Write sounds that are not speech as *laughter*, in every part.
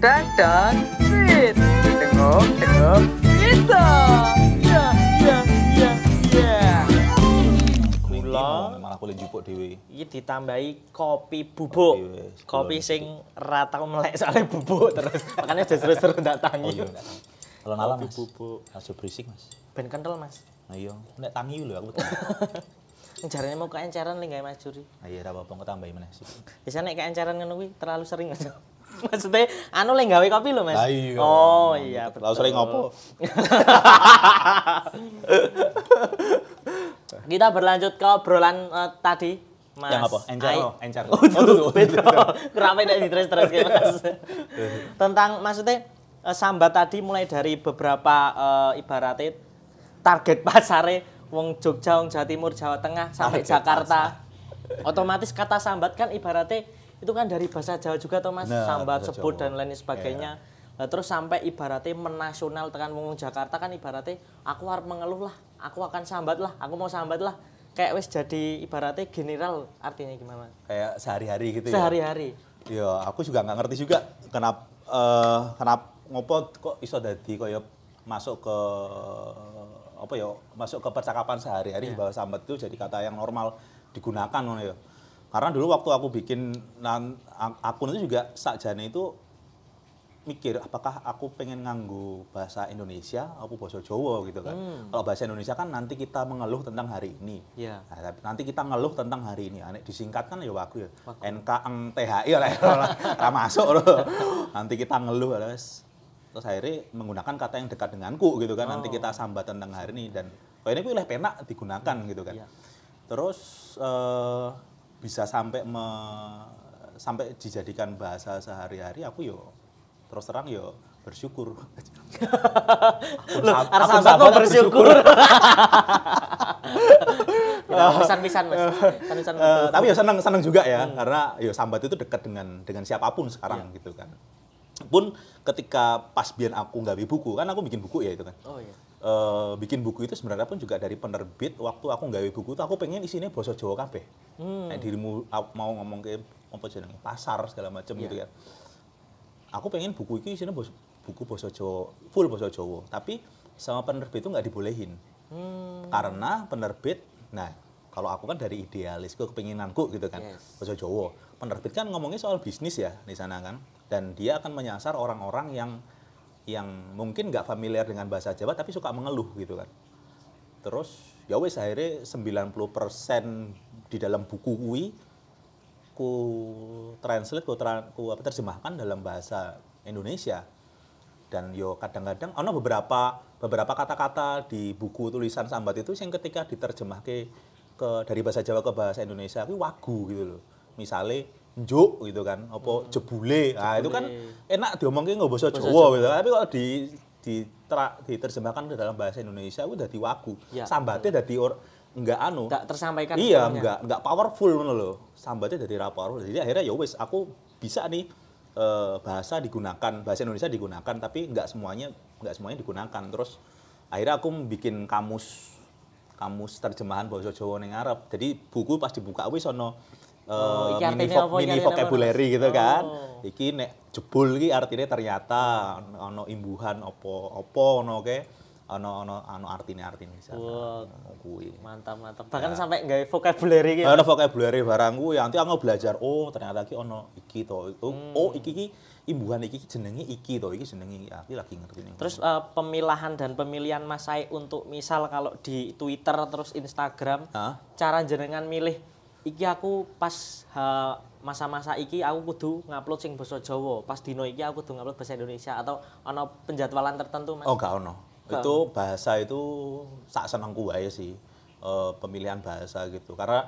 dan dan sit tengok tengok kita ya ya ya ya Gula malah boleh jupuk dhewe. Iki ditambahi kopi bubuk. Kopi Kopi sing ra tau melek soalnya bubuk terus. Makanya terus-terus ndak Oh tangi. iya. Kalau nala Kopi Mas. bubuk. Aja berisik Mas. Ben kental, Mas. Nah iya, nek tangi lho aku. *laughs* Jarane mau keenceran gawe Mas Juri. Nah iya ora apa-apa engko tambahi meneh sih. Bisa nek keenceran ngono terlalu sering Mas. *laughs* Maksudnya anu le gawe kopi lho, Mas. Iya. Oh iya, betul. Lalu sering ngopo? *laughs* Kita berlanjut ke obrolan eh, tadi. Mas. Yang apa? Encer Ai- lo, encer. *laughs* Oh, tuh, beda. Kenapa tidak diterus-terus kayak Mas? Tentang maksudnya eh, sambat tadi mulai dari beberapa eh, ibaratnya target pasare wong Jogja, wong Jawa Timur, Jawa Tengah sampai Target Jakarta. Otomatis kata sambat kan ibaratnya itu kan dari bahasa Jawa juga toh Mas, Bener, sambat, sebut Jawa. dan lain sebagainya. Nah, terus sampai ibaratnya menasional tekan wong Jakarta kan ibaratnya aku harus mengeluh lah, aku akan sambat lah, aku mau sambat lah. Kayak wis jadi ibaratnya general artinya gimana? Kayak sehari-hari gitu ya. Sehari-hari. Iya, aku juga nggak ngerti juga kenapa eh kenapa ngopo kok iso dadi kaya masuk ke apa ya masuk ke percakapan sehari-hari bahwa sambat itu jadi kata yang normal digunakan ya. Karena dulu waktu aku bikin akun itu juga sakjane itu mikir apakah aku pengen nganggu bahasa Indonesia apa bahasa Jawa gitu kan. Kalau bahasa Indonesia kan nanti kita mengeluh tentang hari ini. Iya. Nah, tapi nanti kita ngeluh tentang hari ini. Ane disingkatkan ya wagu ya. NK eng THI lah *laughs* ora masuk loh. Nanti kita ngeluh wes. Terus akhirnya menggunakan kata yang dekat denganku gitu kan. Nanti kita sambat tentang hari ini dan kalau ini pilih penak digunakan gitu kan. Iya. Terus eh, bisa sampai me- sampai dijadikan bahasa sehari-hari aku yo terus terang yo bersyukur. *laughs* Loh, aku sabar mau bersyukur. Pisan-pisan Mas. Pisan-pisan. Tapi ya seneng seneng juga ya karena ya sambat itu dekat dengan dengan siapa pun sekarang gitu kan pun ketika pas biar aku nggak buku kan aku bikin buku ya itu kan Oh iya. Eh, bikin buku itu sebenarnya pun juga dari penerbit waktu aku nggak buku itu aku pengen isinya bahasa Jawa kabeh. Nek dirimu ap- mau ngomong ke apa jenenge pasar segala macam gitu kan. Aku pengen buku itu isinya bos- buku bahasa Jawa full bahasa Jawa. Tapi sama penerbit itu nggak dibolehin. Karena penerbit nah kalau aku kan dari idealisku kepinginanku gitu kan Yes. bahasa Jawa. Penerbit kan ngomongnya soal bisnis ya di sana kan. Dan dia akan menyasar orang-orang yang yang mungkin nggak familiar dengan bahasa Jawa tapi suka mengeluh gitu kan. Terus ya wes akhirnya 90% di dalam buku kui ku translate ku, tra- ku apa terjemahkan dalam bahasa Indonesia. Dan yo kadang-kadang ono beberapa beberapa kata-kata di buku tulisan sambat itu yang ketika diterjemah ke, ke dari bahasa Jawa ke bahasa Indonesia itu wagu gitu loh. Misalnya njuk gitu kan apa jebule. Nah itu kan enak diomongin nggak bahasa Jawa gitu. Tapi kalau di di tra- diterjemahkan ke dalam bahasa Indonesia itu udah wagu. Ya, sambatnya dari or nggak anu. Enggak tersampaikan iya sepenuhnya. nggak nggak powerful ngono loh sambatnya dari ra powerful. Jadi akhirnya ya wes aku bisa nih eh, bahasa digunakan bahasa Indonesia digunakan tapi nggak semuanya nggak semuanya digunakan. Terus akhirnya aku bikin kamus kamus terjemahan bahasa Jawa ning Arab. Jadi buku pas dibuka wis ono Oh, iki mini, artinya vo- mini artinya vocabulary gitu kan Oh. iki nek jebul iki artinya ternyata ono imbuhan opo opo ono ke ono ono ono artine artine di sana Wah. kuwi Mantap, mantap. Bahkan sampai gawe vocabulary gitu. Ono vocabulary barang kuwi nanti aku belajar oh ternyata iki ono iki to. Oh, Hmm. oh iki iki imbuhan iki jenenge iki to. Iki jenenge aku lagi ngerti nih. Terus eh, pemilahan dan pemilihan Mas Sai untuk misal kalau di Twitter terus Instagram, Hah? cara jenengan milih iki aku pas masa-masa iki aku kudu ngupload sing basa Jawa, pas dino iki aku kudu ngupload bahasa Indonesia atau ono penjadwalan tertentu Mas? Oh, gak ono. Itu bahasa itu sak senengku wae sih. Eh, pemilihan bahasa gitu. Karena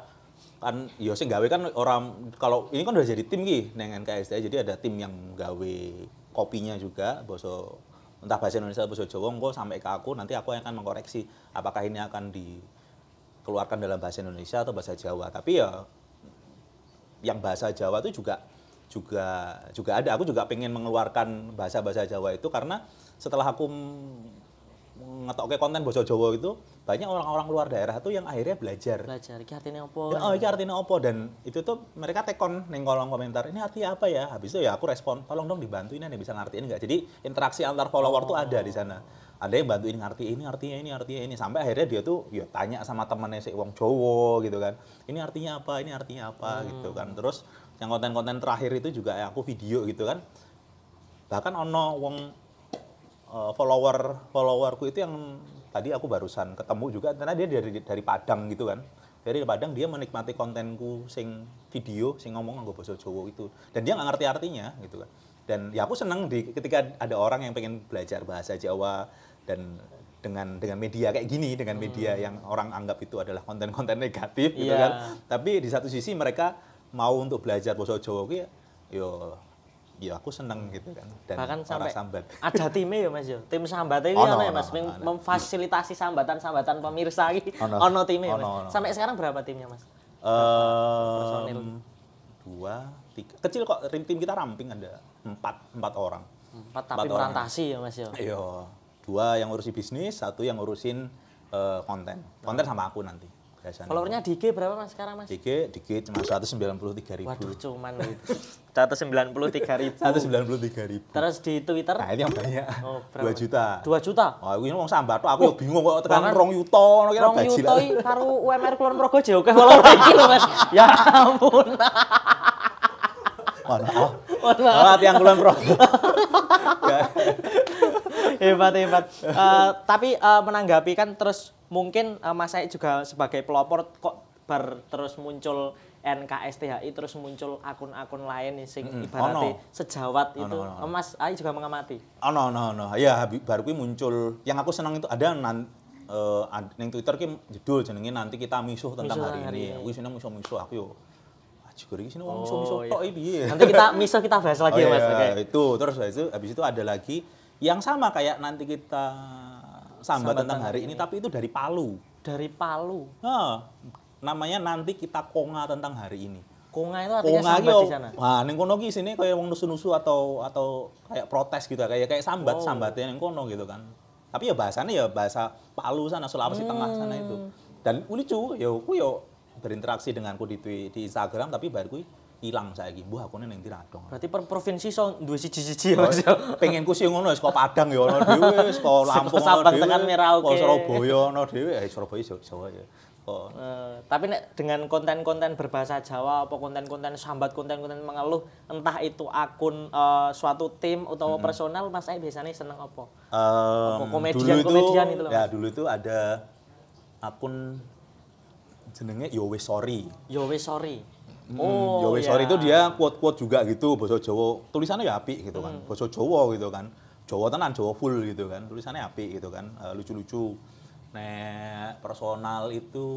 kan yo sing gawe kan orang kalau ini kan udah jadi tim ki neng NKSD jadi ada tim yang gawe kopinya juga bahasa entah bahasa Indonesia atau bahasa Jawa engko sampai ke aku nanti aku yang akan mengkoreksi apakah ini akan dikeluarkan dalam bahasa Indonesia atau bahasa Jawa. Tapi ya yang bahasa Jawa itu juga juga juga ada. Aku juga pengen mengeluarkan bahasa-bahasa Jawa itu karena setelah aku ngetokke konten basa Jawa itu banyak orang-orang luar daerah tuh yang akhirnya belajar. Belajar iki artinya apa? Ya, oh, ini artinya apa? Dan itu tuh mereka tekon ning kolom komentar, ini artinya apa ya? Habis itu ya aku respon, tolong dong dibantuin nih bisa ngertiin nggak? Jadi interaksi antar follower tuh ada di sana. Ada yang bantuin ngerti ini artinya ini artinya ini sampai akhirnya dia tuh ya tanya sama temennya si wong Jowo gitu kan. Ini artinya apa? Ini artinya apa gitu kan. Terus yang konten-konten terakhir itu juga ya aku video gitu kan. Bahkan ono wong eh, follower followerku itu yang tadi aku barusan ketemu juga karena dia dari dari Padang gitu kan. Dari Padang dia menikmati kontenku sing video sing ngomong nganggo basa Jawa itu. Dan dia nggak ngerti artinya gitu kan. Dan ya aku seneng di ketika ada orang yang pengen belajar bahasa Jawa dan dengan dengan media kayak gini dengan media yang orang anggap itu adalah konten-konten negatif gitu Iya. kan. Tapi di satu sisi mereka mau untuk belajar basa Jawa ki yo ya aku seneng gitu kan dan Bahkan sampai sambat ada timnya ya Mas yo. Tim sambat ini Ono, ono ya ono, Mas Mem- ono. memfasilitasi sambatan-sambatan pemirsa iki. Ono. Ono timnya ya, Mas. Ono, ono. Sampai sekarang berapa timnya Mas? Personil. dua, tiga. Kecil kok tim kita ramping ada empat, empat orang. Empat tapi Empat orang. merantasi ya Mas yo. Iya, dua yang ngurusin bisnis, satu yang ngurusin eh, konten. Konten sama aku nanti. Biasanya. Followernya di IG berapa Mas sekarang Mas? dikit, dikit cuma 193 ribu. Waduh cuman gitu. 193 *laughs* ribu. 193 ribu. Terus di Twitter Nah, ini yang banyak. Oh, berapa? 2 juta. 2 juta. Wah, ini ngomong sambat, aku ya bingung kok tekan bahkan rong yuto, Rong yuto karo UMR Kulon Progo jauh ke follower iki lho Mas. *laughs* Ya ampun. Mohon maaf. Mohon maaf. Maaf yang kulon pro. *laughs* hebat hebat. Eh, tapi eh, menanggapi kan terus mungkin eh, Mas Said juga sebagai pelopor kok bar terus muncul NKSTHI terus muncul akun-akun lain sing Mm-mm. ibaratnya Ono. sejawat Ono, itu ono, ono. Mas Ai juga mengamati. Oh no no no, ya baru kuwi muncul. Yang aku senang itu ada nan ad- ning Twitter ki judul jenenge nanti kita misuh tentang Misuh hari, hari ini. ini. Aku seneng misuh-misuh aku yo. Aji iki sini wong Oh, misuh-misuh iya. tok iki piye. Nanti kita miso kita bahas lagi Oh ya Mas. iya, Oke. itu terus habis itu habis itu ada lagi yang sama kayak nanti kita sambat Sambat tentang hari ini tapi itu dari Palu. Dari Palu. Nah, namanya nanti kita konga tentang hari ini. Konga itu artinya Konga sambat yo- di sana. Wah, ning kono ki sini kayak wong nusu-nusu atau atau kayak protes gitu kayak kayak sambat Oh. sambatnya ning kono gitu kan. Tapi ya bahasanya ya bahasa Palu sana Sulawesi Tengah sana itu. Hmm. Dan lucu, ya aku yo berinteraksi denganku di di Instagram tapi baru hilang saiki. Buah aku ning ndi radong. Berarti per provinsi so duwe siji-siji ya Mas. pengen ku sih ngono kok Padang ya ono dhewe, wis kok *laughs* Lampung ono dhewe, tekan Merauke. kok Surabaya ono dhewe, eh Surabaya Jawa- ya. Eh, tapi nek dengan konten-konten berbahasa Jawa apa konten-konten sambat konten-konten mengeluh entah itu akun eh, suatu tim atau personal Mas Ai biasanya seneng apa? Komedian- dulu komedian itu loh, Ya, dulu itu ada akun jenenge Yo Wis Sorry. Yo wis sorry. Hmm, Oh, Yo Wis ya. Sorry itu dia quote-quote juga gitu bahasa Jawa. Tulisannya ya apik gitu kan. Hmm. Bahasa Jawa gitu kan. Jawa tenan, Jawa full gitu kan. Tulisannya apik gitu kan. Eh, lucu-lucu. Nek personal itu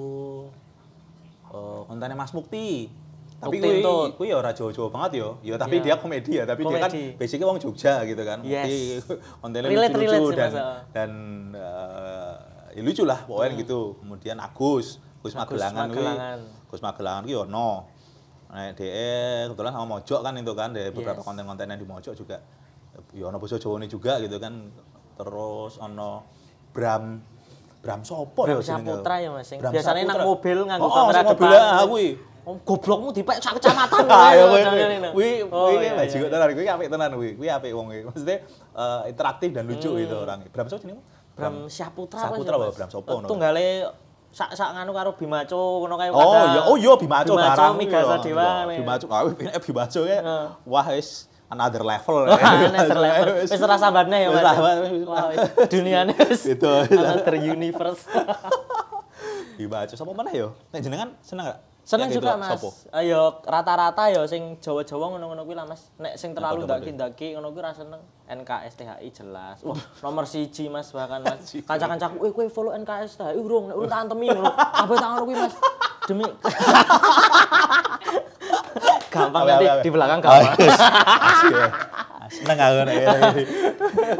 eh, kontennya Mas Mukti. Tapi Mukti kuwi Entut. kuwi ya ora Jawa-Jawa banget ya. Ya tapi Iya. dia komedi ya, tapi dia kan Komedi. basicnya wong Jogja gitu kan. Yes. Mukti *laughs* kontennya lucu-lucu dan dan eh, ya lucu lah pokoknya gitu. Kemudian Agus, Gus Hmm. Agus Magelangan kuwi. Magelangan. Ki ono. Nek DE kebetulan sama Mojok kan itu kan, dari beberapa Yes. konten-konten yang di Mojok juga ya ono basa Jawane juga gitu kan. Terus ono Bram Bram sopo Bram ya jenenge? Saputra ya, Mas, sing Bram biasanya nang mobil nganggo Oh, oh, kamera sing depan. ah kuwi. Oh, goblokmu dipek sak kecamatan. *laughs* Ah, ya kuwi. Ini. Kuwi Oh, kuwi iya, iya, bajingan iya. tenan kuwi apik tenan kuwi. Kuwi apik wong kuwi. Maksudnya eh, interaktif dan lucu Hmm. gitu orang. Bram sopo jenenge? Bram apa Mas? Bram sopo? Tunggale sak sak nganu karo Bimaco ngono kae Oh iya, oh iya Bimaco Bimaco, barang. Migasa iya. Dewa. Iya. Bimaco, ah eh Bimaco ya. Heeh. Wah, wis another level. *laughs* Another level. Wis ora sabarnya ya, Wis Mas. duniane *laughs* wis. Another universe. *laughs* Bimaco sapa meneh yo? Nek jenengan seneng gak? Seneng juga Mas. sopo? Ayo rata-rata ya sing Jawa-Jawa ngono-ngono kuwi lah Mas. Nek sing terlalu ndaki-ndaki ngono kuwi ra seneng. NKSTHI jelas. Wah, *laughs* nomor siji Mas bahkan Mas. Kanca-kancaku, "Eh kowe follow NKSTHI urung, nek urung tak antemi ngono." *laughs* Kabeh tak ngono kuwi Mas. Demi *laughs* gampang nanti di belakang Oh, gampang. yes. Asik ya. Seneng aku nek ngene.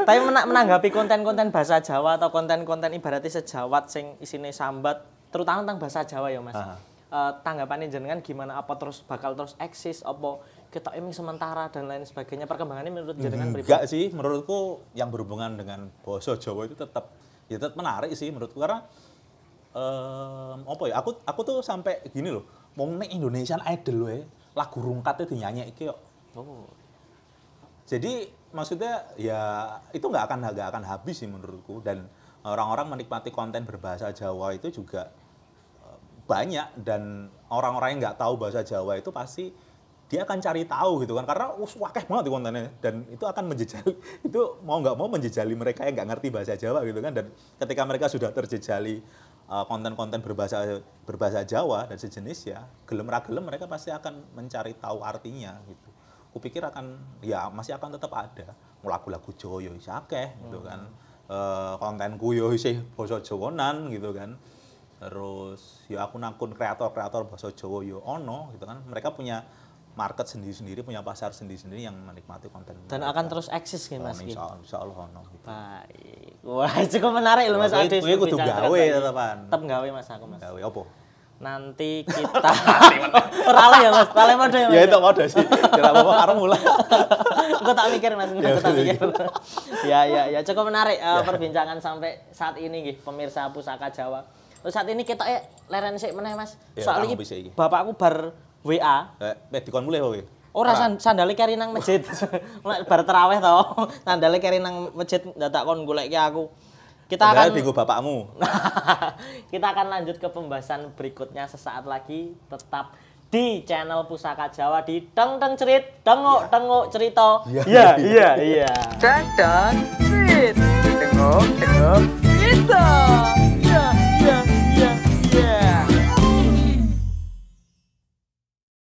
Tapi mena- menanggapi konten-konten bahasa Jawa atau konten-konten ibaratnya sejawat sing isine sambat, terutama tentang bahasa Jawa ya Mas. Aha. Eh, tanggapannya jenengan gimana? Apa terus bakal terus eksis? Apa kita emang sementara dan lain sebagainya? Perkembangannya menurut jenengan pribadi? Enggak sih, menurutku yang berhubungan dengan bahasa Jawa itu tetap ya tetap menarik sih menurutku karena em, apa ya aku aku tuh sampai gini loh mau nek Indonesian Idol loh ya lagu rungkatnya dinyanyi iki kok Oh. jadi maksudnya ya itu nggak akan nggak akan habis sih menurutku dan orang-orang menikmati konten berbahasa Jawa itu juga banyak dan orang-orang yang nggak tahu bahasa Jawa itu pasti dia akan cari tahu gitu kan. Karena us wakeh banget di kontennya. Dan itu akan menjejali *laughs* itu mau nggak mau menjejali mereka yang nggak ngerti bahasa Jawa gitu kan. Dan ketika mereka sudah terjejali eh, konten-konten berbahasa berbahasa Jawa dan sejenis ya gelem ra gelem mereka pasti akan mencari tahu artinya gitu. Kupikir akan ya masih akan tetap ada. Lagu-lagu Jawa ya isih akeh gitu kan. Eh, kontenku yo isih basa Jawanan gitu kan terus ya akun-akun kreator-kreator bahasa Jawa yo ono gitu kan mereka punya market sendiri-sendiri punya pasar sendiri-sendiri yang menikmati konten Dan mereka. akan terus eksis gitu Mas. Ki. insya, insya Allah ono gitu. Baik. Wah, *laughs* cukup menarik loh Mas Ade. kowe kudu gawe tetepan. Tetep gawe Mas aku Mas. Gawe apa? Nanti kita *laughs* *laughs* Ora lah ya Mas, paling mode ya Mas. Ya itu mode sih. Tidak apa-apa karo mulai. Aku tak mikir Mas, aku tak mikir. ya ya ya cukup menarik Ya. eh, perbincangan sampai saat ini nggih pemirsa Pusaka Jawa. Terus saat ini kita eh leren sik meneh Mas. Ya, bisa iki. bapakku bar WA Eh, eh, dikon mulai kowe. Ora san, sandale keri nang masjid. *laughs* Mulai bar terawih to. Sandale keri nang masjid dadak kon goleki aku. Kita Padahal akan minggu bapakmu. *laughs* kita akan lanjut ke pembahasan berikutnya sesaat lagi tetap di channel Pusaka Jawa di Deng Deng Cerit, Dengok Dengok Cerita. Iya, Iya, iya, iya. Dan dan Sweet. Tengok, tengok, kita.